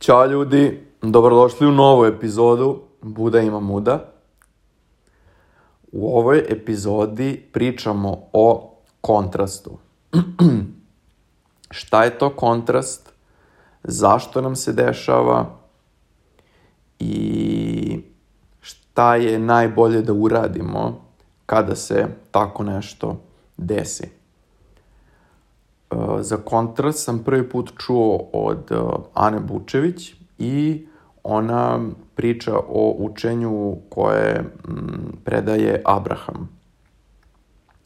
Ćao ljudi, dobrodošli u novu epizodu Buda ima muda. U ovoj epizodi pričamo o kontrastu. Šta je to kontrast? Zašto nam se dešava? I šta je najbolje da uradimo kada se tako nešto desi? Uh, za kontrast sam prvi put čuo od uh, Ane Bučević i ona priča o učenju koje m, predaje Abraham.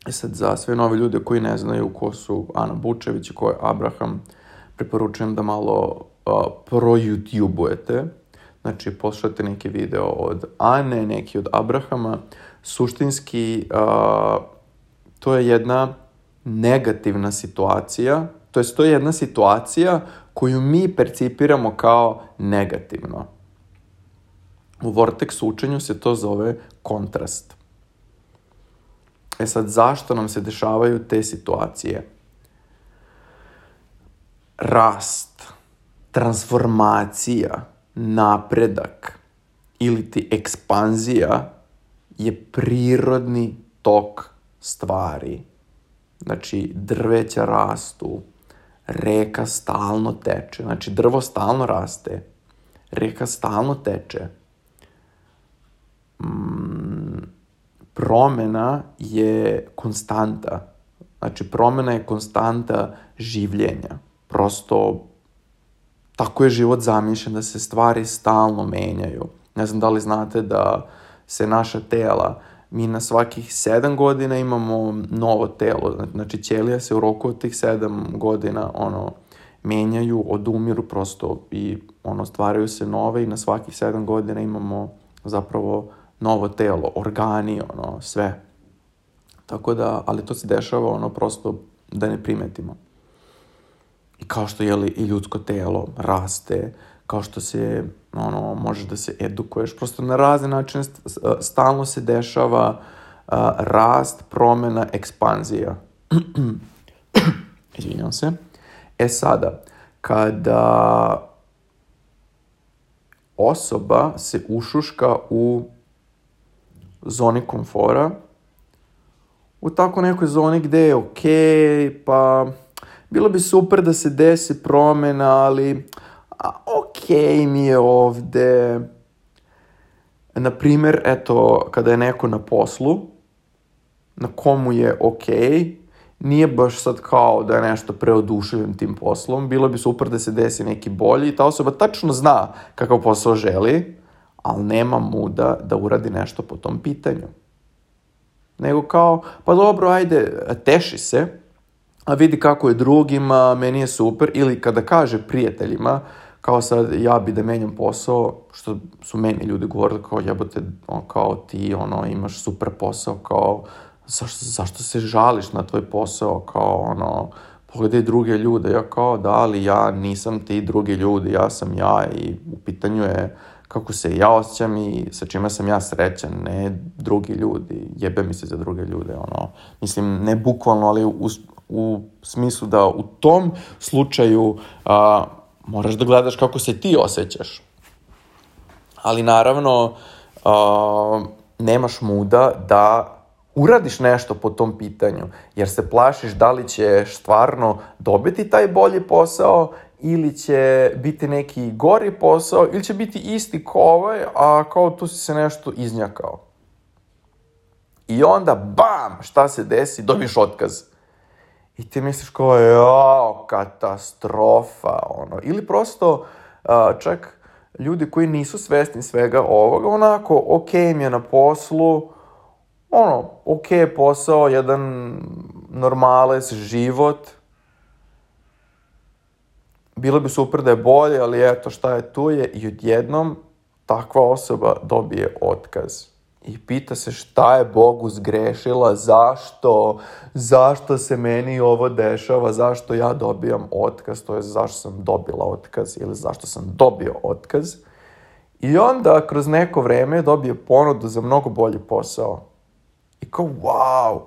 E sad, za sve nove ljude koji ne znaju ko su Ana Bučević i ko je Abraham, preporučujem da malo uh, pro-youtubujete. Znači, poslušate neki video od Ane, neki od Abrahama. Suštinski, uh, to je jedna negativna situacija, to je to je jedna situacija koju mi percipiramo kao negativno. U Vortex učenju se to zove kontrast. E sad, zašto nam se dešavaju te situacije? Rast, transformacija, napredak ili ti ekspanzija je prirodni tok stvari. Znači, drveća rastu, reka stalno teče. Znači, drvo stalno raste, reka stalno teče. Mm, promena je konstanta. Znači, promena je konstanta življenja. Prosto, tako je život zamišljen da se stvari stalno menjaju. Ne znam da li znate da se naša tela, mi na svakih 7 godina imamo novo telo. Znači, ćelija se u roku od tih 7 godina, ono, menjaju, odumiru prosto i ono, stvaraju se nove i na svakih 7 godina imamo zapravo novo telo, organi, ono, sve. Tako da, ali to se dešava, ono, prosto da ne primetimo. I kao što, jeli, i ljudsko telo raste, kao što se, ono, možeš da se edukuješ, prosto na razne načine stalno se dešava uh, rast, promena, ekspanzija. Izvinjam se. E sada, kada osoba se ušuška u zoni komfora, u tako nekoj zoni gde je okej, okay, pa bilo bi super da se desi promena, ali a, okay mi je ovde. Naprimer, eto, kada je neko na poslu, na komu je okay, nije baš sad kao da je nešto preoduševljen tim poslom, bilo bi super da se desi neki bolji i ta osoba tačno zna kakav posao želi, ali nema muda da uradi nešto po tom pitanju. Nego kao, pa dobro, ajde, teši se, a vidi kako je drugima, meni je super, ili kada kaže prijateljima, kao sad ja bi da menjam posao, što su meni ljudi govorili kao jebote, on, kao ti ono, imaš super posao, kao zašto, zašto se žališ na tvoj posao, kao ono, pogledaj druge ljude, ja kao da, ali ja nisam ti drugi ljudi, ja sam ja i u pitanju je kako se ja osjećam i sa čime sam ja srećan, ne drugi ljudi, jebe mi se za druge ljude, ono, mislim, ne bukvalno, ali u, u smislu da u tom slučaju a, moraš da gledaš kako se ti osjećaš. Ali naravno, a, nemaš muda da uradiš nešto po tom pitanju, jer se plašiš da li ćeš stvarno dobiti taj bolji posao ili će biti neki gori posao ili će biti isti kao ovaj, a kao tu si se nešto iznjakao. I onda, bam, šta se desi? Dobiš otkaz. I ti misliš kao, jao, katastrofa, ono. Ili prosto, čak ljudi koji nisu svesni svega ovoga, onako, okay mi je na poslu, ono, okay posao, jedan normales život, bilo bi super da je bolje, ali eto šta je tu je i odjednom takva osoba dobije otkaz. I pita se šta je Bogu zgrešila, zašto, zašto se meni ovo dešava, zašto ja dobijam otkaz, to je zašto sam dobila otkaz ili zašto sam dobio otkaz. I onda kroz neko vreme dobije ponudu za mnogo bolji posao. I kao, wow,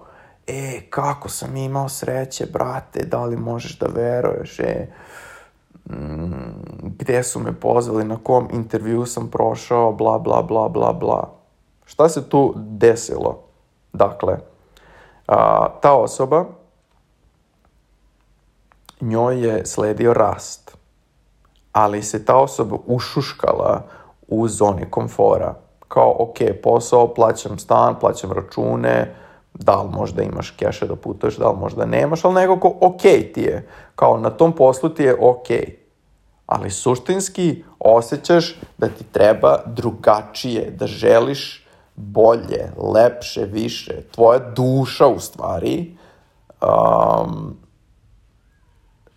e, kako sam imao sreće, brate, da li možeš da veruješ, e, gde su me pozvali, na kom intervju sam prošao, bla, bla, bla, bla, bla. Šta se tu desilo? Dakle, a, ta osoba, njoj je sledio rast, ali se ta osoba ušuškala u zoni komfora. Kao, ok, posao, plaćam stan, plaćam račune, da li možda imaš keše da putuješ, da li možda nemaš, ali nekako ok ti je. Kao, na tom poslu ti je ok. Ali suštinski osjećaš da ti treba drugačije, da želiš bolje, lepše, više. Tvoja duša u stvari um,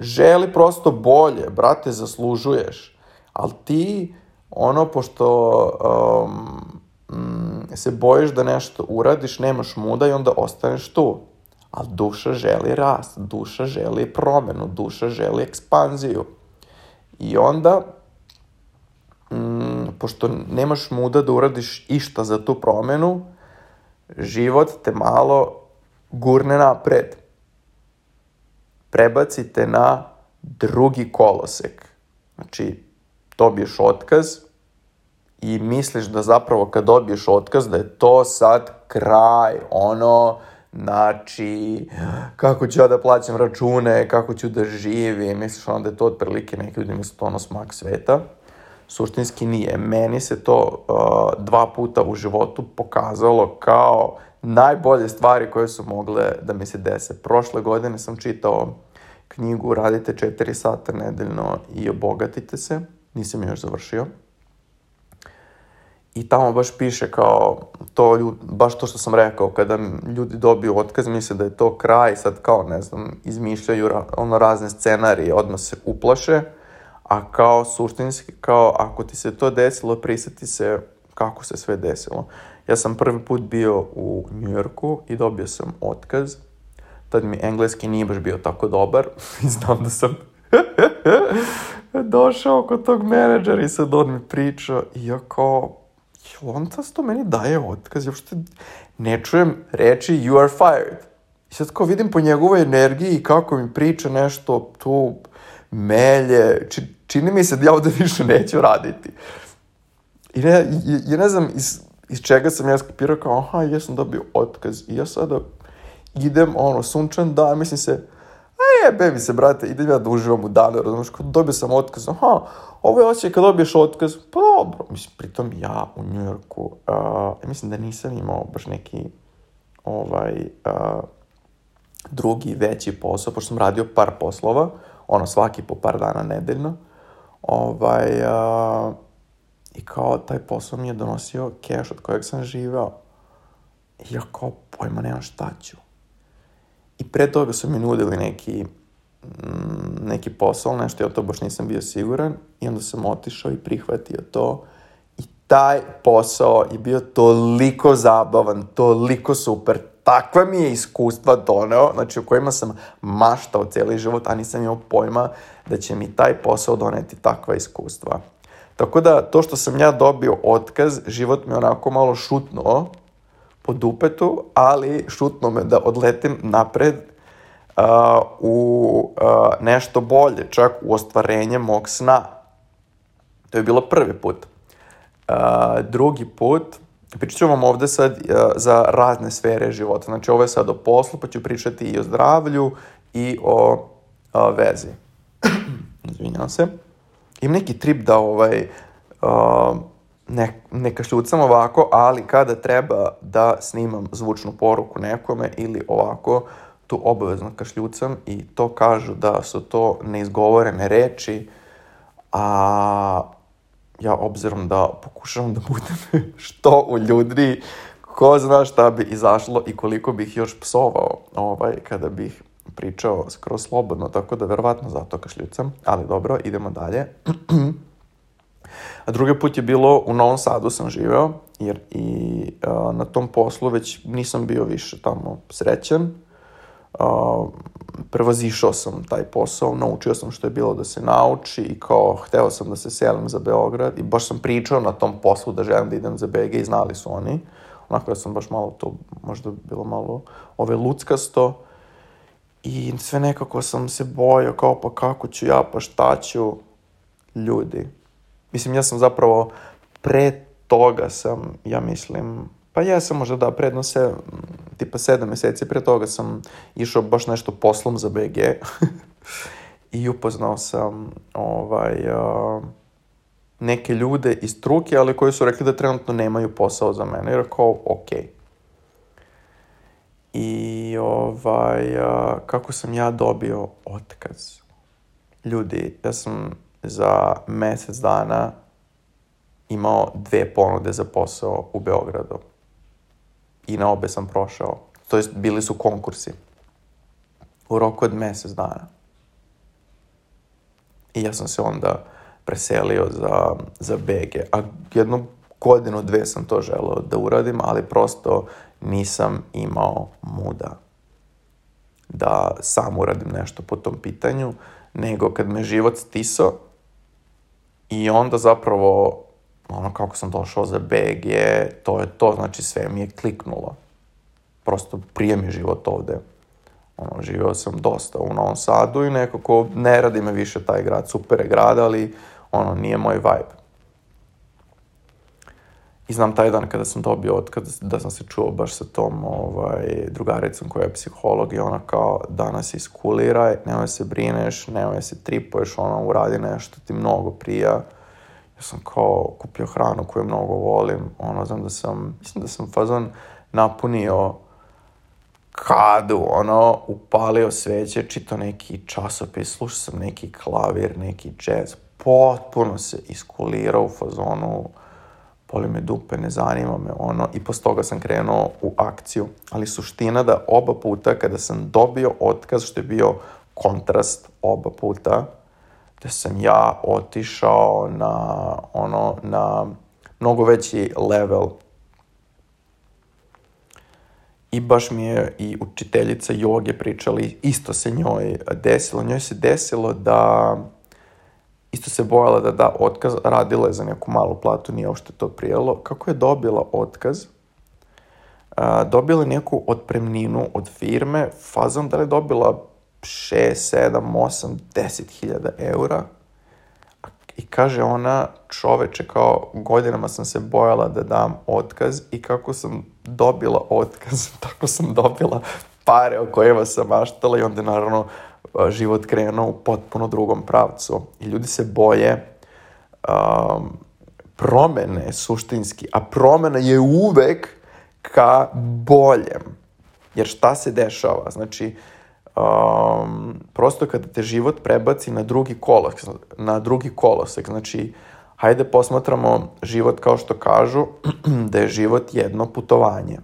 želi prosto bolje, brate, zaslužuješ. Ali ti, ono, pošto um, se bojiš da nešto uradiš, nemaš muda i onda ostaneš tu. Ali duša želi rast, duša želi promenu, duša želi ekspanziju. I onda, mm, pošto nemaš muda da uradiš išta za tu promenu, život te malo gurne napred. Prebacite na drugi kolosek. Znači, dobiješ otkaz i misliš da zapravo kad dobiješ otkaz da je to sad kraj, ono, znači, kako ću ja da plaćam račune, kako ću da živim, misliš onda je to otprilike neki ljudi misle to ono smak sveta. Suštinski nije. Meni se to uh, dva puta u životu pokazalo kao najbolje stvari koje su mogle da mi se dese. Prošle godine sam čitao knjigu Radite 4 sata nedeljno i obogatite se. Nisam još završio. I tamo baš piše kao to, ljud, baš to što sam rekao, kada ljudi dobiju otkaz, misle da je to kraj, sad kao, ne znam, izmišljaju ra, ono razne scenarije, odmah se uplaše, a kao suštinski, kao ako ti se to desilo, priseti se kako se sve desilo. Ja sam prvi put bio u Njujorku i dobio sam otkaz. Tad mi engleski nije baš bio tako dobar i znam da sam došao kod tog menadžera i sad on mi priča i ja kao, to meni daje otkaz? Ja uopšte ne čujem reči you are fired. I sad kao vidim po njegovoj energiji i kako mi priča nešto tu melje, či, čini mi se da ja ovde više neću raditi. I ne, ja, ne znam iz, iz čega sam ja skapirao kao, aha, ja sam dobio otkaz. I ja sada idem, ono, sunčan dan, mislim se, a je, bebi se, brate, idem ja da uživam u danu, razumiješ, dobio sam otkaz, aha, ovo je osjećaj kad dobiješ otkaz, pa dobro, mislim, pritom ja u Njujorku, uh, mislim da nisam imao baš neki, ovaj, uh, drugi veći posao, pošto sam radio par poslova, ono, svaki po par dana nedeljno, ovaj, uh, i kao taj posao mi je donosio keš od kojeg sam živeo. I ja kao pojma nemam šta ću. I pre toga su mi nudili neki, mm, neki posao, nešto, ja to baš nisam bio siguran. I onda sam otišao i prihvatio to. I taj posao je bio toliko zabavan, toliko super, takva mi je iskustva doneo, znači u kojima sam maštao cijeli život, a nisam imao pojma da će mi taj posao doneti takva iskustva. Tako da, to što sam ja dobio otkaz, život me onako malo šutnuo po dupetu, ali šutnuo me da odletim napred uh, u uh, nešto bolje, čak u ostvarenje mog sna. To je bilo prvi put. Uh, drugi put, pričat ću vam ovde sad uh, za razne sfere života. Znači, ovo je sad o poslu, pa ću pričati i o zdravlju i o uh, vezi. Izvinjam se. Imam neki trip da ovaj, uh, ne, ne kašljucam ovako, ali kada treba da snimam zvučnu poruku nekome ili ovako, tu obavezno kašljucam i to kažu da su to neizgovorene reči, a ja obzirom da pokušavam da budem što u ljudi, ko zna šta bi izašlo i koliko bih još psovao ovaj, kada bih pričao skroz slobodno, tako da verovatno zato kašljucam, ali dobro, idemo dalje. A drugi put je bilo u Novom Sadu sam živeo, jer i a, na tom poslu već nisam bio više tamo srećan. A, prevazišao sam taj posao, naučio sam što je bilo da se nauči i kao hteo sam da se selim za Beograd i baš sam pričao na tom poslu da želim da idem za BG i znali su oni. Onako ja sam baš malo to, možda bilo malo ove luckasto I sve nekako sam se bojao, kao pa kako ću ja, pa šta ću. ljudi. Mislim, ja sam zapravo pre toga sam, ja mislim, pa ja sam možda da, predno se, tipa sedam meseci pre toga sam išao baš nešto poslom za BG i upoznao sam ovaj, uh, neke ljude iz struke, ali koji su rekli da trenutno nemaju posao za mene. I rekao. Okay. I ovaj, uh, kako sam ja dobio otkaz? Ljudi, ja sam za mesec dana imao dve ponude za posao u Beogradu. I na obe sam prošao. To jest, bili su konkursi. U roku od mesec dana. I ja sam se onda preselio za, za BG. A jednu godinu, dve sam to želeo da uradim, ali prosto nisam imao muda da sam uradim nešto po tom pitanju, nego kad me život stisao i onda zapravo ono kako sam došao za BG, to je to, znači sve mi je kliknulo. Prosto prije mi život ovde. Ono, živeo sam dosta u Novom Sadu i nekako ne radi me više taj grad, super je grad, ali ono, nije moj vibe. I znam taj dan kada sam dobio otkaz, da sam se čuo baš sa tom ovaj, drugaricom koja je psiholog i ona kao danas iskuliraj, nemoj se brineš, nemoj se tripuješ, ono uradi nešto ti mnogo prija. Ja sam kao kupio hranu koju mnogo volim, ono znam da sam, mislim da sam fazon napunio kadu, ono, upalio sveće, čito neki časopis, slušao sam neki klavir, neki jazz, potpuno se iskulirao u fazonu, boli me dupe, ne zanima me ono, i posle toga sam krenuo u akciju. Ali suština da oba puta kada sam dobio otkaz, što je bio kontrast oba puta, da sam ja otišao na, ono, na mnogo veći level I baš mi je i učiteljica joge pričali, isto se njoj desilo. Njoj se desilo da isto se bojala da da otkaz, radila je za neku malu platu, nije uopšte to prijelo. Kako je dobila otkaz? Dobila neku otpremninu od firme, fazom da li je dobila 6, 7, 8, 10 hiljada eura. I kaže ona, čoveče, kao godinama sam se bojala da dam otkaz i kako sam dobila otkaz, tako sam dobila pare o kojima sam maštala i onda naravno život krenuo u potpuno drugom pravcu. I ljudi se boje um, promene suštinski, a promena je uvek ka boljem. Jer šta se dešava? Znači, um, prosto kada te život prebaci na drugi kolosek, na drugi kolosek, znači, hajde posmatramo život kao što kažu, da je život jedno putovanje.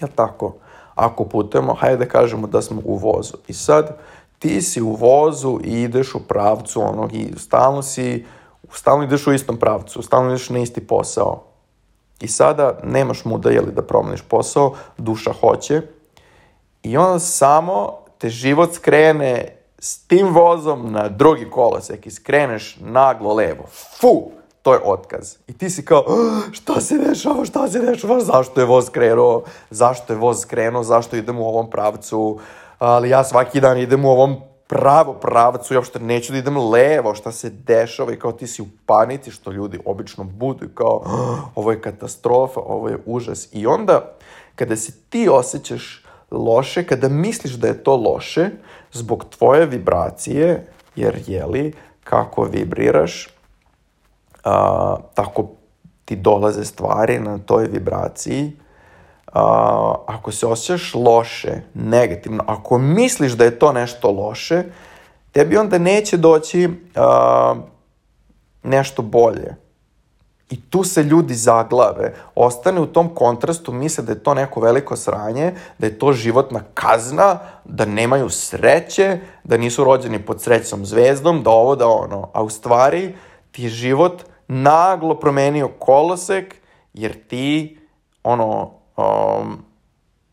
Jel tako? ako putujemo, hajde da kažemo da smo u vozu. I sad ti si u vozu i ideš u pravcu onog i stalno si, stalno ideš u istom pravcu, stalno ideš na isti posao. I sada nemaš muda jeli da promeniš posao, duša hoće i onda samo te život skrene s tim vozom na drugi kolosek i skreneš naglo levo. Fu! to je otkaz. I ti si kao, šta se dešava, šta se dešava, zašto je voz krenuo, zašto je voz krenuo, zašto idem u ovom pravcu, ali ja svaki dan idem u ovom pravo pravcu, ja uopšte neću da idem levo, šta se dešava i kao ti si u panici, što ljudi obično budu i kao, ovo je katastrofa, ovo je užas. I onda, kada se ti osjećaš loše, kada misliš da je to loše, zbog tvoje vibracije, jer jeli, kako vibriraš, a, tako ti dolaze stvari na toj vibraciji, a, ako se osjećaš loše, negativno, ako misliš da je to nešto loše, tebi onda neće doći a, nešto bolje. I tu se ljudi zaglave, ostane u tom kontrastu, misle da je to neko veliko sranje, da je to životna kazna, da nemaju sreće, da nisu rođeni pod srećnom zvezdom, da ovo, da ono. A u stvari ti je život naglo promenio kolosek, jer ti, ono, um,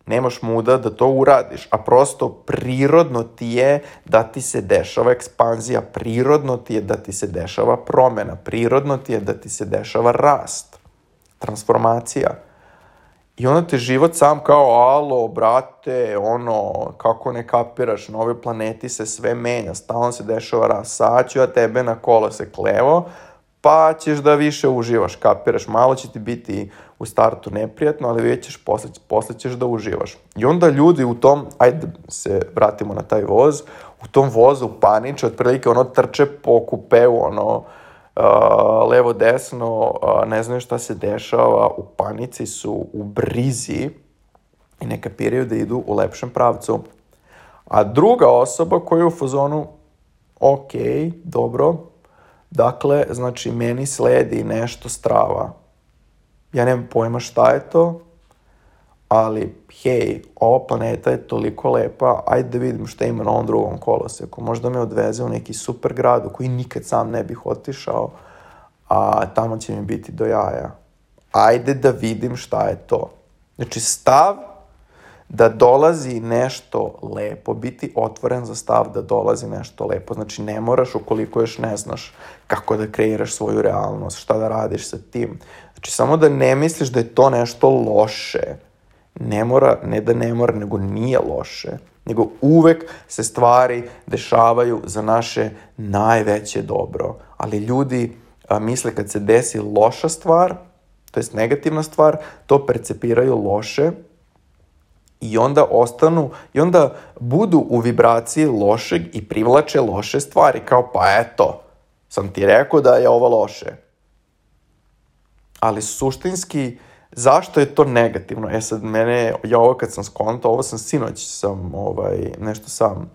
nemaš muda da to uradiš, a prosto prirodno ti je da ti se dešava ekspanzija, prirodno ti je da ti se dešava promena, prirodno ti je da ti se dešava rast, transformacija. I onda te život sam kao, alo, brate, ono, kako ne kapiraš, na ovoj planeti se sve menja, stalno se dešava raz, sad ću ja tebe na kolo se klevo, pa ćeš da više uživaš, kapiraš, malo će ti biti u startu neprijatno, ali već ćeš, posle, posle ćeš da uživaš. I onda ljudi u tom, ajde se vratimo na taj voz, u tom vozu paniče, otprilike ono trče po kupeu, ono, uh, levo desno, uh, ne znaju šta se dešava, u panici su, u brizi i ne kapiraju da idu u lepšem pravcu. A druga osoba koja je u fazonu, ok, dobro, dakle, znači meni sledi nešto strava. Ja nemam pojma šta je to, ali hej, ova planeta je toliko lepa, ajde da vidim šta ima na ovom drugom koloseku. Možda me odveze u neki super grad u koji nikad sam ne bih otišao, a tamo će mi biti do jaja. Ajde da vidim šta je to. Znači, stav da dolazi nešto lepo, biti otvoren za stav da dolazi nešto lepo. Znači, ne moraš ukoliko još ne znaš kako da kreiraš svoju realnost, šta da radiš sa tim. Znači, samo da ne misliš da je to nešto loše, ne mora, ne da ne mora, nego nije loše, nego uvek se stvari dešavaju za naše najveće dobro. Ali ljudi a, misle kad se desi loša stvar, to jest negativna stvar, to percepiraju loše i onda ostanu, i onda budu u vibraciji lošeg i privlače loše stvari, kao pa eto, sam ti rekao da je ovo loše. Ali suštinski, Zašto je to negativno? E sad, mene, ja ovo kad sam skonto, ovo sam sinoć sam, ovaj, nešto sam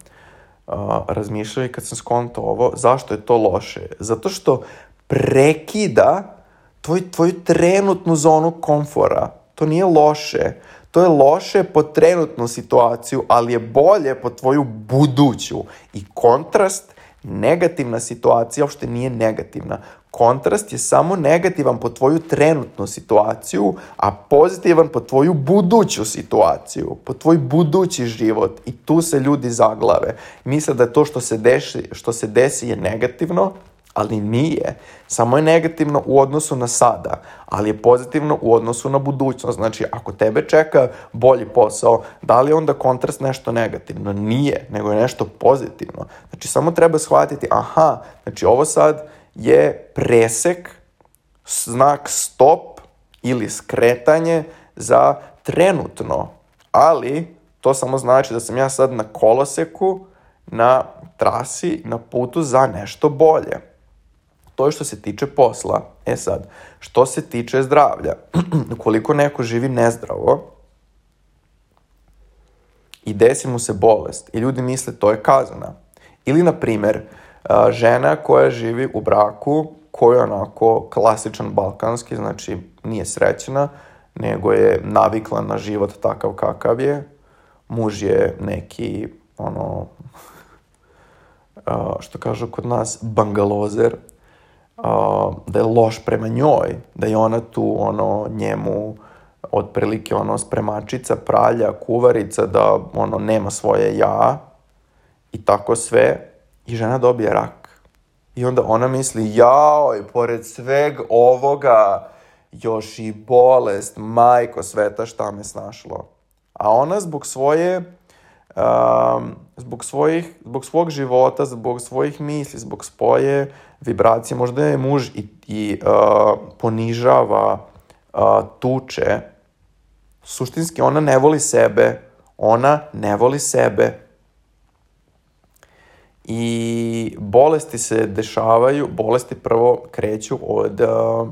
uh, razmišljao i kad sam skonto ovo, zašto je to loše? Zato što prekida tvoj, tvoju trenutnu zonu komfora. To nije loše. To je loše po trenutnu situaciju, ali je bolje po tvoju buduću. I kontrast negativna situacija uopšte nije negativna. Kontrast je samo negativan po tvoju trenutnu situaciju, a pozitivan po tvoju buduću situaciju, po tvoj budući život. I tu se ljudi zaglave. Misle da to što se, deši, što se desi je negativno, ali nije. Samo je negativno u odnosu na sada, ali je pozitivno u odnosu na budućnost. Znači, ako tebe čeka bolji posao, da li je onda kontrast nešto negativno? Nije, nego je nešto pozitivno. Znači, samo treba shvatiti, aha, znači ovo sad je presek, znak stop ili skretanje za trenutno. Ali, to samo znači da sam ja sad na koloseku, na trasi, na putu za nešto bolje. To je što se tiče posla. E sad, što se tiče zdravlja, ukoliko neko živi nezdravo i desi mu se bolest i ljudi misle to je kazana. Ili, na primer, žena koja živi u braku koji je onako klasičan balkanski, znači nije srećna, nego je navikla na život takav kakav je. Muž je neki, ono, što kažu kod nas, bangalozer, da je loš prema njoj, da je ona tu ono njemu otprilike ono spremačica, pralja, kuvarica, da ono nema svoje ja i tako sve i žena dobije rak. I onda ona misli, jao, i pored sveg ovoga, još i bolest, majko sveta, šta me snašlo. A ona zbog svoje um, zbog, svojih, zbog svog života, zbog svojih misli, zbog svoje vibracije, možda je muž i, i uh, ponižava, uh, tuče, suštinski ona ne voli sebe, ona ne voli sebe. I bolesti se dešavaju, bolesti prvo kreću od uh,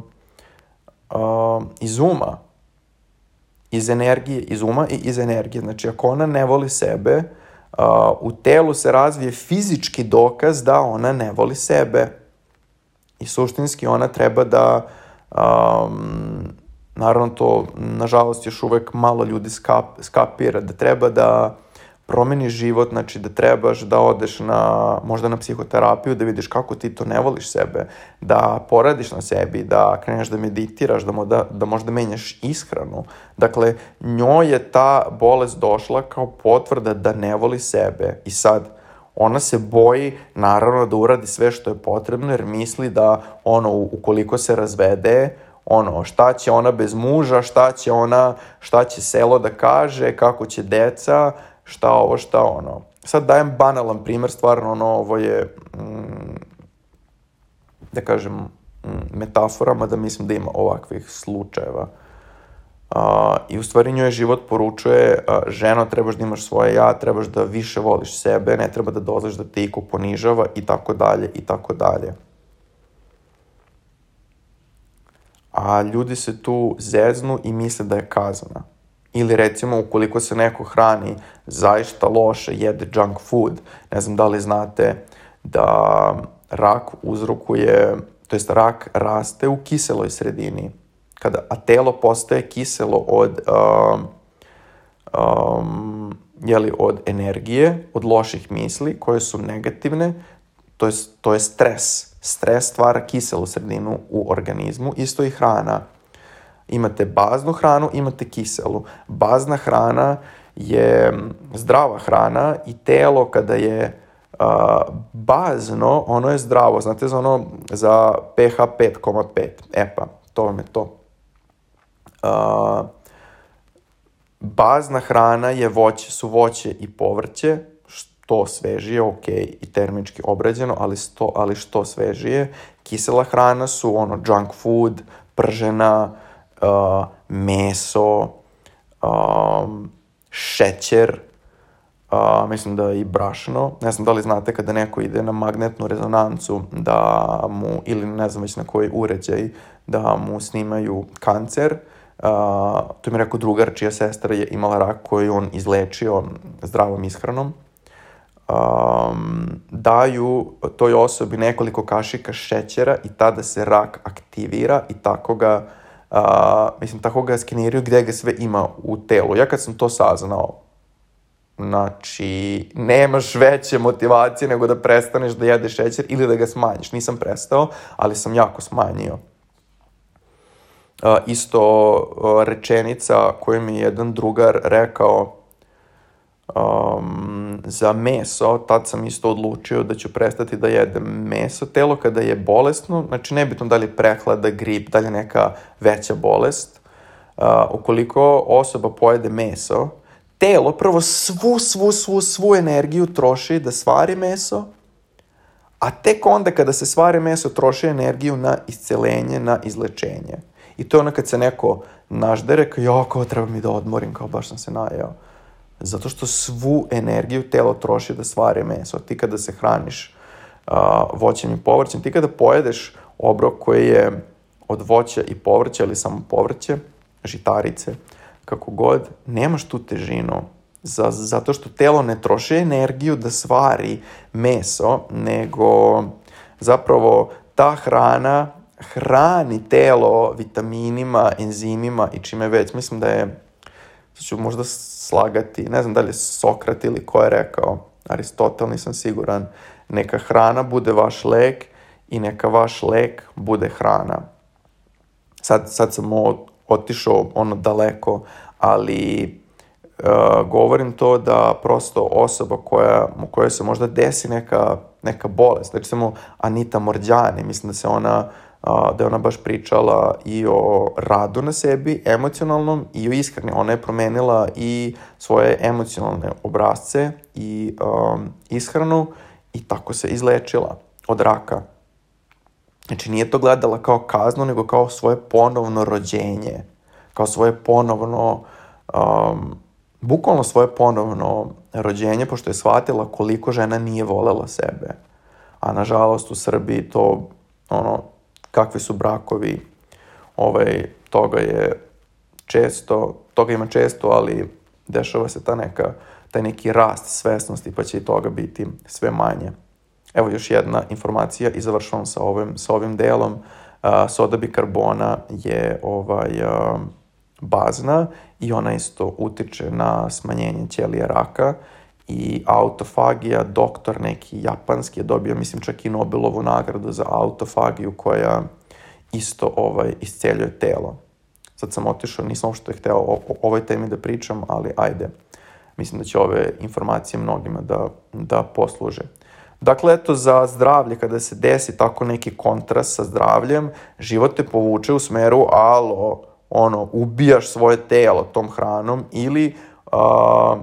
uh, iz uma, iz energije, iz uma i iz energije. Znači, ako ona ne voli sebe, uh, u telu se razvije fizički dokaz da ona ne voli sebe. I suštinski ona treba da, um, naravno to, nažalost, još uvek malo ljudi skap, skapira, da treba da promeniš život, znači da trebaš da odeš na, možda na psihoterapiju, da vidiš kako ti to ne voliš sebe, da poradiš na sebi, da kreneš da meditiraš, da, moda, da možda menjaš ishranu. Dakle, njoj je ta bolest došla kao potvrda da ne voli sebe. I sad, ona se boji naravno da uradi sve što je potrebno jer misli da ono ukoliko se razvede ono, šta će ona bez muža, šta će ona, šta će selo da kaže, kako će deca, šta ovo, šta ono. Sad dajem banalan primer, stvarno, ono, ovo je, mm, da kažem, mm, metaforama, da mislim da ima ovakvih slučajeva. Uh, I u stvari njoj život poručuje, uh, ženo, trebaš da imaš svoje ja, trebaš da više voliš sebe, ne treba da dozvoliš da te iko ponižava i tako dalje i tako dalje. A ljudi se tu zeznu i misle da je kazana. Ili recimo ukoliko se neko hrani zaista loše, jede junk food, ne znam da li znate da rak uzrokuje, to jest rak raste u kiseloj sredini kada, a telo postaje kiselo od, um, um, jeli, od energije, od loših misli koje su negativne, to je, to je stres. Stres stvara kiselu sredinu u organizmu, isto i hrana. Imate baznu hranu, imate kiselu. Bazna hrana je zdrava hrana i telo kada je uh, bazno, ono je zdravo. Znate za ono za pH 5,5 EPA, to vam je to uh, bazna hrana je voće, su voće i povrće, što svežije, ok, i termički obrađeno, ali, sto, ali što svežije. Kisela hrana su ono junk food, pržena, uh, meso, um, šećer, uh, mislim da i brašno. Ne znam da li znate kada neko ide na magnetnu rezonancu da mu, ili ne znam već na koji uređaj, da mu snimaju kancer, Uh, to mi rekao drugar čija sestra je imala rak koji on izlečio zdravom ishranom. Um, daju toj osobi nekoliko kašika šećera i tada se rak aktivira i tako ga, uh, mislim, tako ga skeniraju gde ga sve ima u telu. Ja kad sam to saznao, znači, nemaš veće motivacije nego da prestaneš da jedeš šećer ili da ga smanjiš. Nisam prestao, ali sam jako smanjio uh, isto uh, rečenica koju mi je jedan drugar rekao um, za meso, tad sam isto odlučio da ću prestati da jedem meso. Telo kada je bolesno, znači nebitno da li je prehlada, grip, da li je neka veća bolest, uh, ukoliko osoba pojede meso, telo prvo svu, svu, svu, svu energiju troši da stvari meso, a tek onda kada se stvari meso troši energiju na iscelenje, na izlečenje. I to je ono kad se neko naždere, kao, jo, kao treba mi da odmorim, kao baš sam se najeo. Zato što svu energiju telo troši da stvari meso. Ti kada se hraniš uh, voćem i povrćem, ti kada pojedeš obrok koji je od voća i povrća ili samo povrće, žitarice, kako god, nemaš tu težinu. Za, zato što telo ne troši energiju da stvari meso, nego zapravo ta hrana hrani telo vitaminima, enzimima i čime već. Mislim da je, ću možda slagati, ne znam da li je Sokrat ili ko je rekao, Aristotel, nisam siguran, neka hrana bude vaš lek i neka vaš lek bude hrana. Sad, sad sam otišao ono daleko, ali uh, govorim to da prosto osoba koja, koja se možda desi neka, neka bolest, znači samo Anita Morđani, mislim da se ona a, da je ona baš pričala i o radu na sebi, emocionalnom i o ishrani. Ona je promenila i svoje emocionalne obrazce i um, ishranu i tako se izlečila od raka. Znači nije to gledala kao kaznu, nego kao svoje ponovno rođenje, kao svoje ponovno, um, bukvalno svoje ponovno rođenje, pošto je shvatila koliko žena nije volela sebe. A nažalost u Srbiji to, ono, kakvi su brakovi, ovaj, toga je često, toga ima često, ali dešava se ta neka, taj neki rast svesnosti, pa će i toga biti sve manje. Evo još jedna informacija i završavam sa ovim, sa ovim delom. Soda bikarbona je ovaj, bazna i ona isto utiče na smanjenje ćelije raka i autofagija, doktor neki japanski je dobio, mislim, čak i Nobelovu nagradu za autofagiju koja isto ovaj, isceljuje telo. Sad sam otišao, nisam uopšte hteo o, o ovoj temi da pričam, ali ajde. Mislim da će ove informacije mnogima da, da posluže. Dakle, eto, za zdravlje, kada se desi tako neki kontrast sa zdravljem, život te povuče u smeru, alo, ono, ubijaš svoje telo tom hranom ili uh,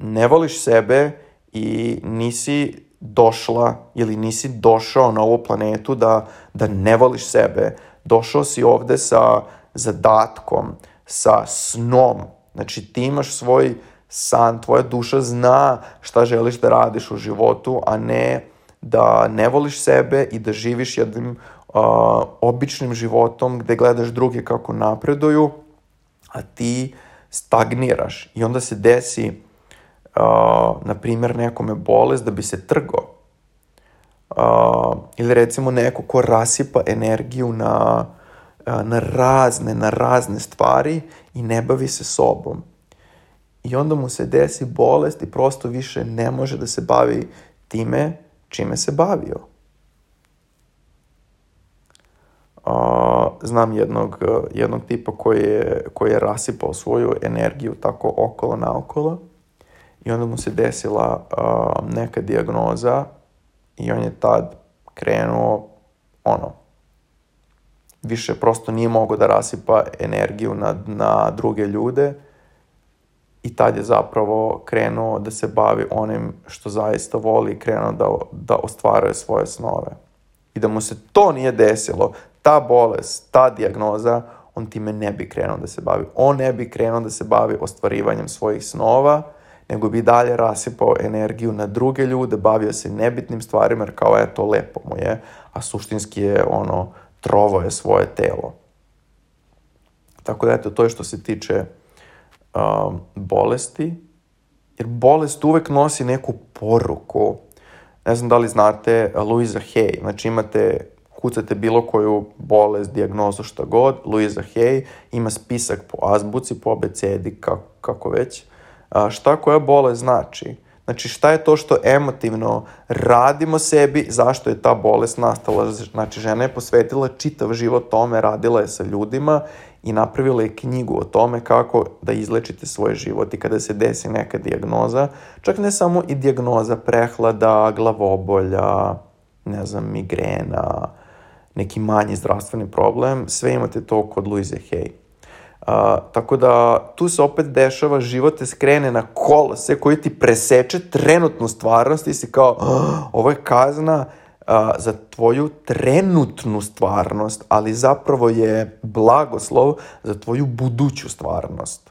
ne voliš sebe i nisi došla ili nisi došao na ovu planetu da, da ne voliš sebe. Došao si ovde sa zadatkom, sa snom. Znači ti imaš svoj san, tvoja duša zna šta želiš da radiš u životu, a ne da ne voliš sebe i da živiš jednim uh, običnim životom gde gledaš druge kako napreduju, a ti stagniraš i onda se desi uh, na primjer, nekome bolest da bi se trgao. Uh, ili recimo neko ko rasipa energiju na, uh, na razne, na razne stvari i ne bavi se sobom. I onda mu se desi bolest i prosto više ne može da se bavi time čime se bavio. Uh, znam jednog, jednog tipa koji je, koji je rasipao svoju energiju tako okolo naokolo i onda mu se desila uh, neka diagnoza i on je tad krenuo ono više prosto nije mogao da rasipa energiju na, na druge ljude i tad je zapravo krenuo da se bavi onim što zaista voli i krenuo da, da ostvaruje svoje snove. I da mu se to nije desilo, ta bolest, ta diagnoza, on time ne bi krenuo da se bavi. On ne bi krenuo da se bavi ostvarivanjem svojih snova, nego bi dalje rasipao energiju na druge ljude, bavio se nebitnim stvarima, jer kao eto, lepo mu je, a suštinski je ono, trovo je svoje telo. Tako da eto, to je što se tiče um, bolesti, jer bolest uvek nosi neku poruku. Ne znam da li znate Louisa Hay, znači imate, kucate bilo koju bolest, diagnozu, šta god, Louisa Hay ima spisak po azbuci, po abecedi, kako, kako već, a, šta koja bolest znači. Znači šta je to što emotivno radimo sebi, zašto je ta bolest nastala. Znači žena je posvetila čitav život tome, radila je sa ljudima i napravila je knjigu o tome kako da izlečite svoj život i kada se desi neka diagnoza, čak ne samo i diagnoza prehlada, glavobolja, ne znam, migrena, neki manji zdravstveni problem, sve imate to kod Louise Hay. A, tako da tu se opet dešava, život te skrene na kolose koji ti preseče trenutnu stvarnost i si kao, oh, ovo je kazna a, za tvoju trenutnu stvarnost, ali zapravo je blagoslov za tvoju buduću stvarnost.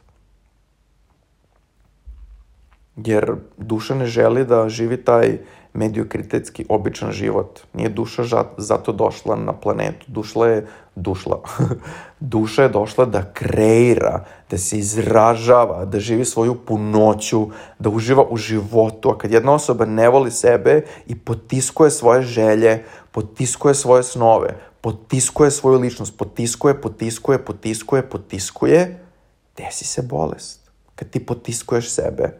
Jer duša ne želi da živi taj mediokritetski običan život. Nije duša zato došla na planetu. Dušla je, dušla, duša je došla da kreira, da se izražava, da živi svoju punoću, da uživa u životu. A kad jedna osoba ne voli sebe i potiskuje svoje želje, potiskuje svoje snove, potiskuje svoju ličnost, potiskuje, potiskuje, potiskuje, potiskuje, desi se bolest. Kad ti potiskuješ sebe.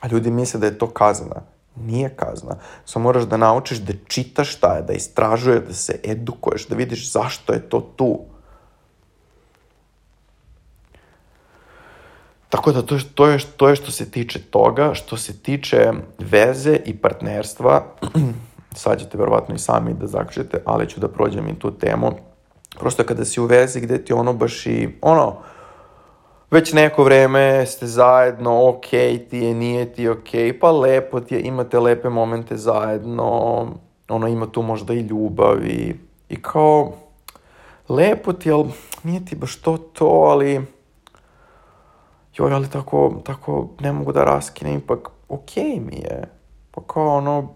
A ljudi misle da je to kazna Nije kazna. Samo moraš da naučiš da čitaš šta je, da istražuješ, da se edukuješ, da vidiš zašto je to tu. Tako da to, to, je, to je što se tiče toga, što se tiče veze i partnerstva, sad ćete verovatno i sami da zaključite, ali ću da prođem i tu temu. Prosto kada si u vezi gde ti ono baš i, ono, već neko vreme ste zajedno, ok ti je, nije ti ok, pa lepo ti je, imate lepe momente zajedno, ono ima tu možda i ljubav i, i kao, lepo ti, ali nije ti baš to to, ali joj, ali tako, tako ne mogu da raskinem, ipak ok mi je. Pa kao ono,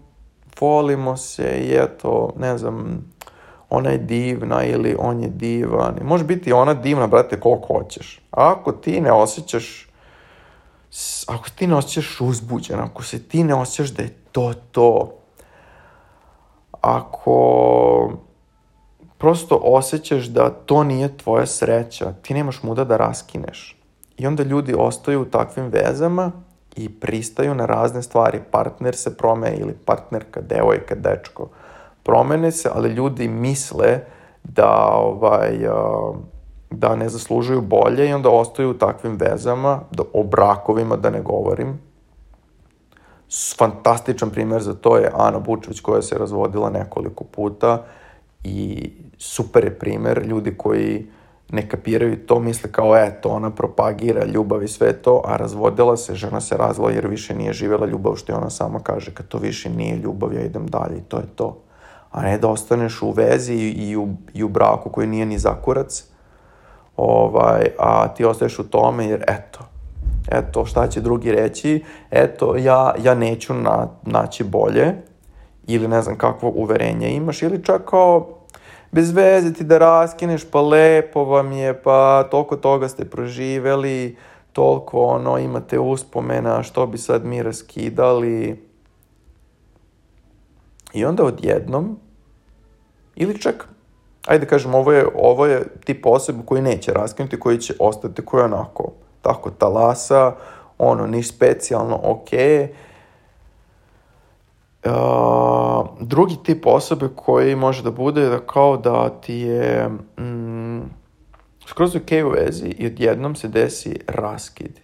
volimo se i eto, ne znam, ona je divna ili on je divan. I može biti ona divna, brate, koliko hoćeš. A ako ti ne osjećaš ako ti ne osjećaš uzbuđen, ako se ti ne osjećaš da je to to, ako prosto osjećaš da to nije tvoja sreća, ti nemaš muda da raskineš. I onda ljudi ostaju u takvim vezama i pristaju na razne stvari. Partner se promeni ili partnerka, devojka, dečko promene se, ali ljudi misle da, ovaj, da ne zaslužuju bolje i onda ostaju u takvim vezama, da, o brakovima da ne govorim, fantastičan primjer za to je Ana Bučević koja se razvodila nekoliko puta i super je primjer ljudi koji ne kapiraju to, misle kao eto, ona propagira ljubav i sve to, a razvodila se, žena se razvila jer više nije živjela ljubav, što je ona sama kaže, kad to više nije ljubav, ja idem dalje i to je to. A ne da ostaneš u vezi i u, i u braku koji nije ni zakurac, ovaj, a ti ostaješ u tome jer eto, eto, šta će drugi reći, eto, ja, ja neću na, naći bolje, ili ne znam kakvo uverenje imaš, ili čak kao, bez veze ti da raskineš, pa lepo vam je, pa toliko toga ste proživeli, toliko ono, imate uspomena, što bi sad mi raskidali. I onda odjednom, ili čak, ajde kažem, ovo je, ovo je tip osoba koji neće raskinuti, koji će ostati, koji onako, tako talasa, ono, niš specijalno, okej, okay, Uh, drugi tip osobe koji može da bude da kao da ti je mm, skroz ok u vezi i odjednom se desi raskid.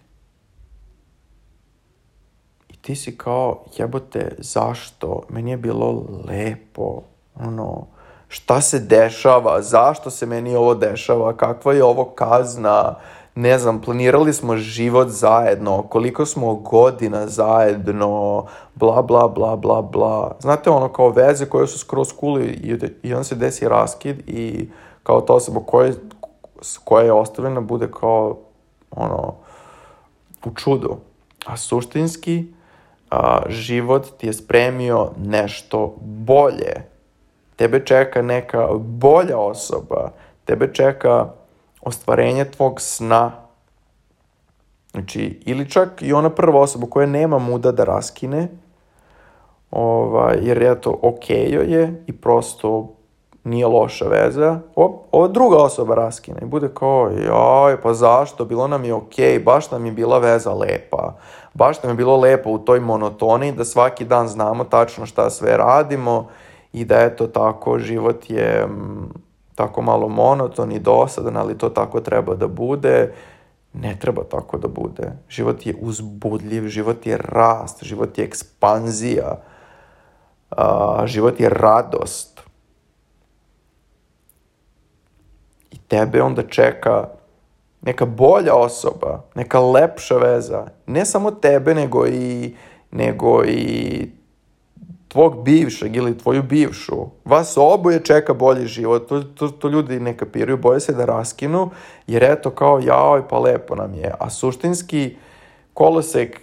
Ti si kao, jebote, zašto? Meni je bilo lepo, ono, šta se dešava, zašto se meni ovo dešava, kakva je ovo kazna, ne znam, planirali smo život zajedno, koliko smo godina zajedno, bla, bla, bla, bla, bla. Znate, ono, kao veze koje su skroz cool i, i on se desi raskid i kao ta osoba koja, koja je ostavljena bude kao, ono, u čudu. A suštinski, a, život ti je spremio nešto bolje. Tebe čeka neka bolja osoba. Tebe čeka ostvarenje tvog sna. Znači, ili čak i ona prva osoba koja nema muda da raskine, ovaj, jer je to ok je i prosto nije loša veza, o, ova druga osoba raskine i bude kao, joj, pa zašto, bilo nam je ok, baš nam je bila veza lepa, baš nam je bilo lepo u toj monotoniji da svaki dan znamo tačno šta sve radimo i da eto tako, život je tako malo monoton i dosadan, ali to tako treba da bude. Ne treba tako da bude. Život je uzbudljiv, život je rast, život je ekspanzija, a, život je radost. I tebe onda čeka neka bolja osoba, neka lepša veza. Ne samo tebe, nego i, nego i tvog bivšeg ili tvoju bivšu, vas oboje čeka bolji život, to, to, to ljudi ne kapiraju, boje se da raskinu, jer eto kao jao pa lepo nam je, a suštinski kolosek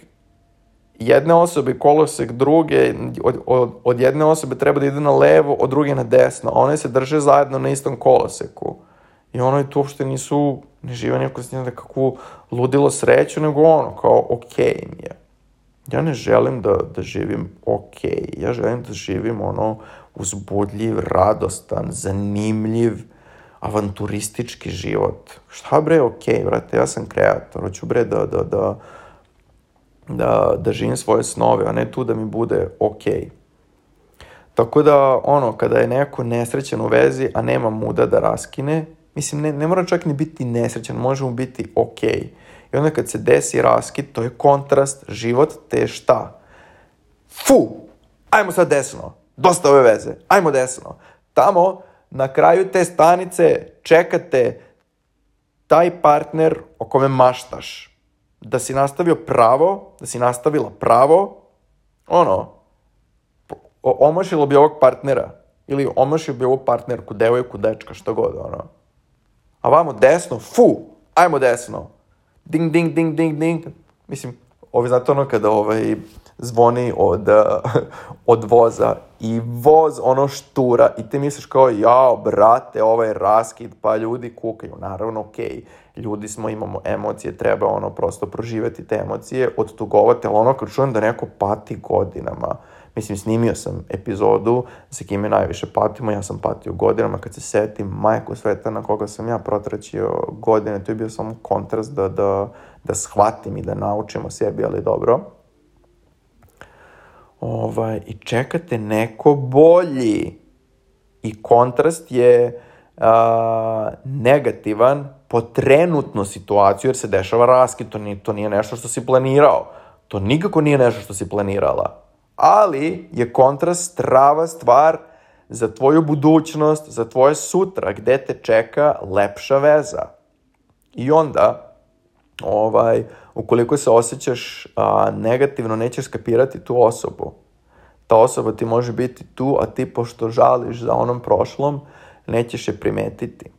jedne osobe i kolosek druge, od, od, od jedne osobe treba da ide na levo, od druge na desno, a one se drže zajedno na istom koloseku. I ono tu uopšte nisu, ne žive njim da kakvu ludilo sreću, nego ono, kao okej okay im je. Ja ne želim da, da živim ok, ja želim da živim ono uzbudljiv, radostan, zanimljiv, avanturistički život. Šta bre, ok, brate, ja sam kreator, hoću bre da, da, da, da, da živim svoje snove, a ne tu da mi bude ok. Tako da, ono, kada je neko nesrećan u vezi, a nema muda da raskine, mislim, ne, ne mora čak ni biti nesrećan, može mu biti okej. Okay I onda kad se desi raskid, to je kontrast, život te šta? Fu! Ajmo sad desno. Dosta ove veze. Ajmo desno. Tamo, na kraju te stanice, čekate taj partner o kome maštaš. Da si nastavio pravo, da si nastavila pravo, ono, omašilo bi ovog partnera. Ili omašio bi ovu partnerku, devojku, dečka, što god, ono. A vamo desno, fu, ajmo desno ding, ding, ding, ding, ding. Mislim, ovi znate ono kada ovaj, zvoni od, od voza i voz ono štura i ti misliš kao, jao, brate, ovaj raskid, pa ljudi kukaju. Naravno, okej, okay, ljudi smo, imamo emocije, treba ono prosto proživeti te emocije, odtugovati, ali ono kad čujem da neko pati godinama, Mislim, snimio sam epizodu sa kime najviše patimo, ja sam patio godinama, kad se setim majku sveta na koga sam ja protraćio godine, to je bio samo kontrast da, da, da shvatim i da naučim o sebi, ali dobro. Ovaj, I čekate neko bolji. I kontrast je a, negativan po trenutnu situaciju, jer se dešava raskid, to nije, to nije nešto što si planirao to nikako nije nešto što si planirala. Ali je kontrast strava stvar za tvoju budućnost, za tvoje sutra, gde te čeka lepša veza. I onda, ovaj, ukoliko se osjećaš a, negativno, nećeš skapirati tu osobu. Ta osoba ti može biti tu, a ti pošto žališ za onom prošlom, nećeš je primetiti.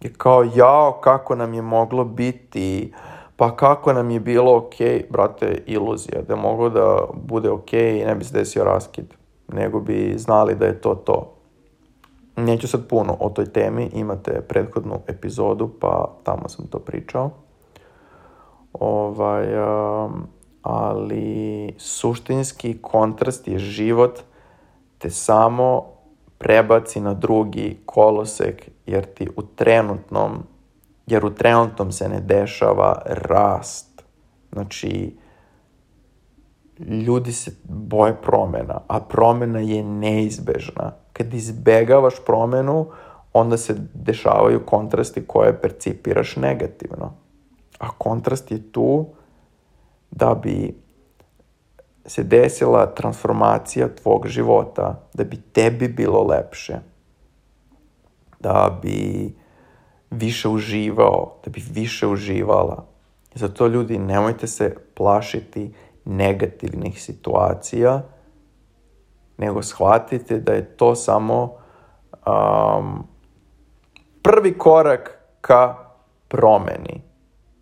Je kao, jao, kako nam je moglo biti, pa kako nam je bilo ok, brate, iluzija, da je moglo da bude ok i ne bi se desio raskid, nego bi znali da je to to. Neću sad puno o toj temi, imate prethodnu epizodu, pa tamo sam to pričao. Ovaj, um, ali suštinski kontrast je život te samo prebaci na drugi kolosek, jer ti u trenutnom, jer u trenutnom se ne dešava rast. Znači, ljudi se boje promena, a promena je neizbežna. Kad izbegavaš promenu, onda se dešavaju kontrasti koje percipiraš negativno. A kontrast je tu da bi se desila transformacija tvog života, da bi tebi bilo lepše, da bi više uživao, da bi više uživala. Zato ljudi nemojte se plašiti negativnih situacija, nego shvatite da je to samo um, prvi korak ka promeni.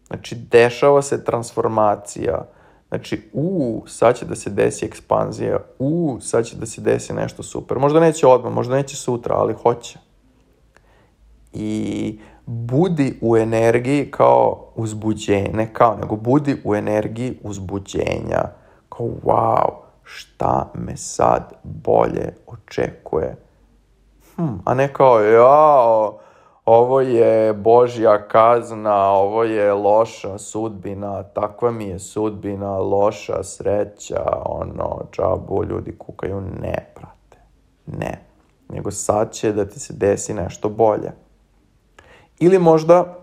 Znači, dešava se transformacija. Znači, u, sad će da se desi ekspanzija, u, sad će da se desi nešto super. Možda neće odmah, možda neće sutra, ali hoće. I budi u energiji kao uzbuđenje, kao, nego budi u energiji uzbuđenja. Kao, wow, šta me sad bolje očekuje? Hm, a ne kao, jao, ovo je Božja kazna, ovo je loša sudbina, takva mi je sudbina, loša sreća, ono, džabu, ljudi kukaju, ne, brate, ne. Nego sad će da ti se desi nešto bolje. Ili možda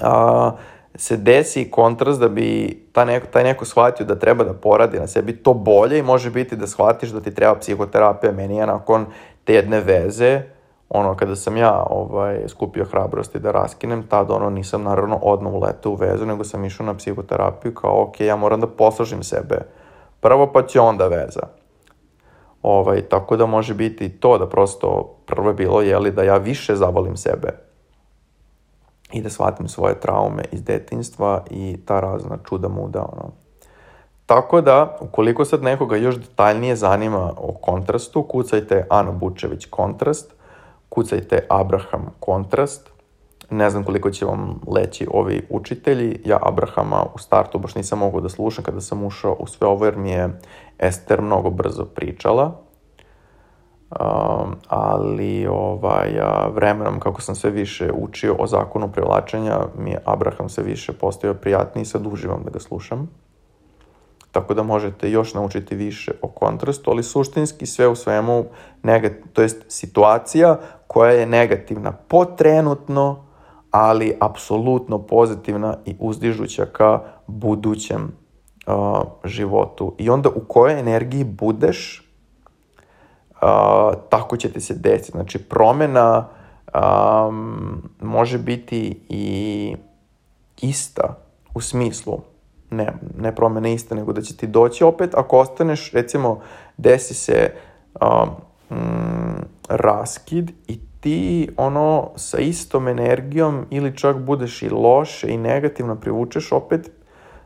a, se desi kontrast da bi ta neko, taj neko shvatio da treba da poradi na sebi to bolje i može biti da shvatiš da ti treba psihoterapija. Meni je nakon te jedne veze, ono, kada sam ja ovaj, skupio hrabrosti da raskinem, tad ono, nisam naravno odmah uletao u vezu, nego sam išao na psihoterapiju kao, ok, ja moram da poslužim sebe prvo, pa će onda veza. Ovaj, tako da može biti to da prosto prvo je bilo, jeli, da ja više zavolim sebe i da shvatim svoje traume iz detinstva i ta razna čuda muda, ono. Tako da, ukoliko sad nekoga još detaljnije zanima o kontrastu, kucajte Ana Bučević kontrast, kucajte Abraham kontrast, ne znam koliko će vam leći ovi učitelji, ja Abrahama u startu baš nisam mogao da slušam kada sam ušao u sve ovo jer mi je Ester mnogo brzo pričala, um, ali ovaj, a, vremenom kako sam sve više učio o zakonu privlačenja, mi je Abraham sve više postao prijatniji sad uživam da ga slušam. Tako da možete još naučiti više o kontrastu, ali suštinski sve u svemu, negat, to jest situacija koja je negativna potrenutno, ali apsolutno pozitivna i uzdižuća ka budućem uh, životu. I onda u kojoj energiji budeš, uh, tako će ti se desiti. Znači, promena um, može biti i ista u smislu ne, ne promene iste, nego da će ti doći opet, ako ostaneš, recimo, desi se um, raskid i ti ono sa istom energijom ili čak budeš i loše i negativno privučeš opet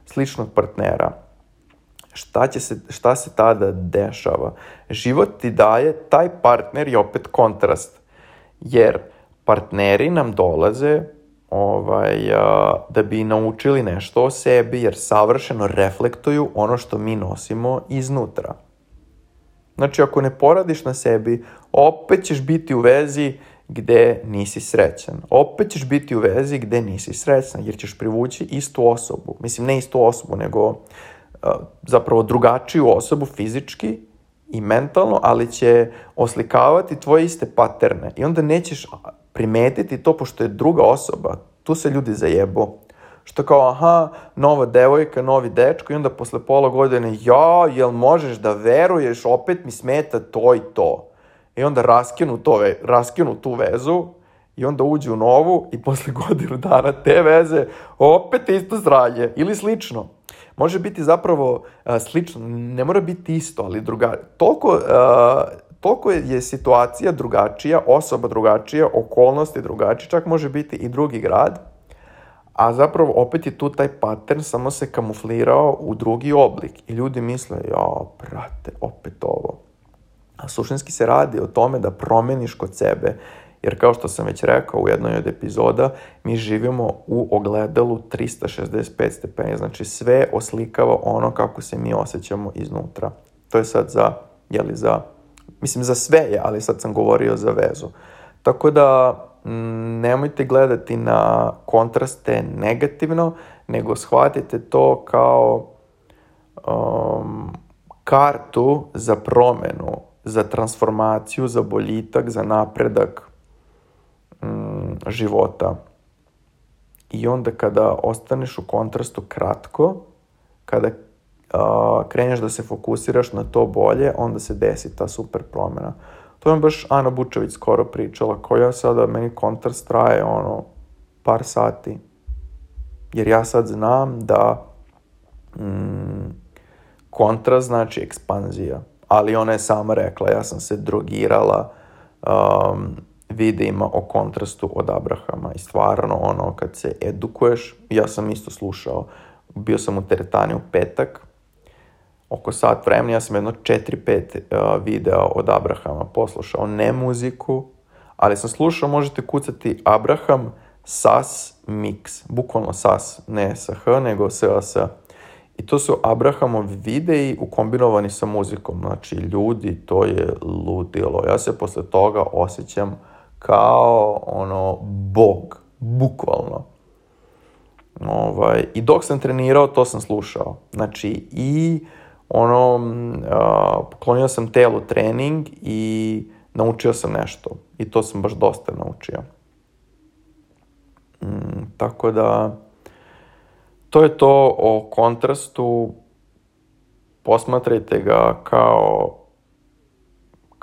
sličnog partnera. Šta, će se, šta se tada dešava? Život ti daje, taj partner je opet kontrast. Jer partneri nam dolaze ovaj, a, da bi naučili nešto o sebi, jer savršeno reflektuju ono što mi nosimo iznutra. Znači, ako ne poradiš na sebi, opet ćeš biti u vezi gde nisi srećan. Opet ćeš biti u vezi gde nisi srećan, jer ćeš privući istu osobu. Mislim, ne istu osobu, nego zapravo drugačiju osobu fizički i mentalno, ali će oslikavati tvoje iste paterne. I onda nećeš primetiti to pošto je druga osoba. Tu se ljudi zajebo. Što kao, aha, nova devojka, novi dečko i onda posle pola godine, ja, jel možeš da veruješ, opet mi smeta to i to. I onda raskinu, to, raskinu tu vezu i onda uđu u novu i posle godinu dana te veze opet isto zralje ili slično. Može biti zapravo uh, slično, ne mora biti isto, ali druga. Toliko, uh, toliko je situacija drugačija, osoba drugačija, okolnosti drugačije, čak može biti i drugi grad, a zapravo opet je tu taj pattern, samo se kamuflirao u drugi oblik. I ljudi misle, ja, brate, opet ovo. A suštinski se radi o tome da promeniš kod sebe Jer kao što sam već rekao u jednoj od epizoda, mi živimo u ogledalu 365 stepeni, znači sve oslikava ono kako se mi osjećamo iznutra. To je sad za, jeli za, mislim za sve je, ali sad sam govorio za vezu. Tako da mm, nemojte gledati na kontraste negativno, nego shvatite to kao um, kartu za promenu, za transformaciju, za boljitak, za napredak života. I onda kada ostaneš u kontrastu kratko, kada a, kreneš da se fokusiraš na to bolje, onda se desi ta super promena. To je baš Ana Bučević skoro pričala, koja sada meni kontrast traje ono par sati. Jer ja sad znam da mm, kontrast znači ekspanzija. Ali ona je sama rekla, ja sam se drogirala um, videima o kontrastu od Abrahama i stvarno ono kad se edukuješ, ja sam isto slušao, bio sam u teretani u petak, oko sat vremena, ja sam jedno 4-5 uh, videa od Abrahama poslušao, ne muziku, ali sam slušao, možete kucati Abraham SAS Mix, bukvalno SAS, ne sa H, nego SAS. I to su Abrahamovi videi ukombinovani sa muzikom, znači ljudi, to je ludilo. Ja se posle toga osjećam kao ono bog, bukvalno. Ovaj, I dok sam trenirao, to sam slušao. Znači, i ono, uh, poklonio sam telu trening i naučio sam nešto. I to sam baš dosta naučio. Mm, tako da, to je to o kontrastu. Posmatrajte ga kao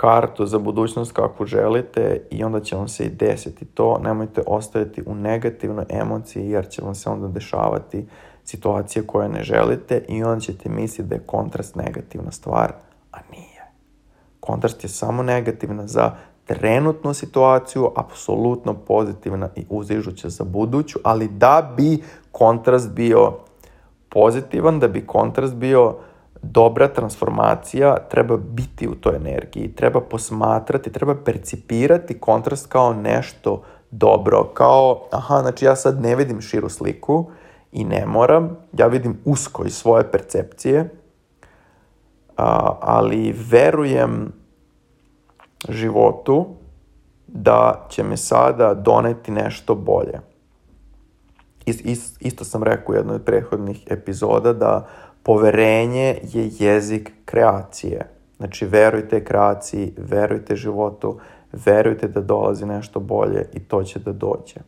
kartu za budućnost kakvu želite i onda će vam se i desiti to. Nemojte ostaviti u negativnoj emociji jer će vam se onda dešavati situacije koje ne želite i onda ćete misliti da je kontrast negativna stvar, a nije. Kontrast je samo negativna za trenutnu situaciju, apsolutno pozitivna i uzižuća za buduću, ali da bi kontrast bio pozitivan, da bi kontrast bio uh, dobra transformacija treba biti u toj energiji, treba posmatrati, treba percipirati kontrast kao nešto dobro, kao, aha, znači ja sad ne vidim širu sliku i ne moram, ja vidim usko iz svoje percepcije, a, ali verujem životu da će me sada doneti nešto bolje. Ist, ist, isto sam rekao u jednoj od prethodnih epizoda da Poverenje je jezik kreacije. Znači, verujte kreaciji, verujte životu, verujte da dolazi nešto bolje i to će da dođe.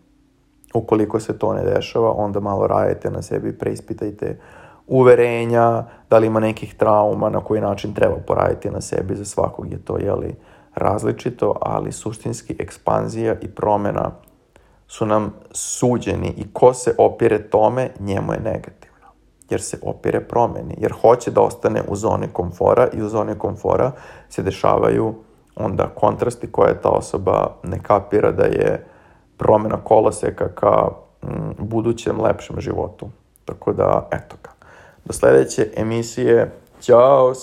Ukoliko se to ne dešava, onda malo radite na sebi, preispitajte uverenja, da li ima nekih trauma, na koji način treba poraditi na sebi, za svakog je to, jeli, različito, ali suštinski ekspanzija i promena su nam suđeni i ko se opire tome, njemu je negativ jer se opire promeni, jer hoće da ostane u zoni komfora i u zoni komfora se dešavaju onda kontrasti koje ta osoba ne kapira da je promena koloseka ka m, budućem lepšem životu. Tako da, eto ga. Do sledeće emisije. Ćao!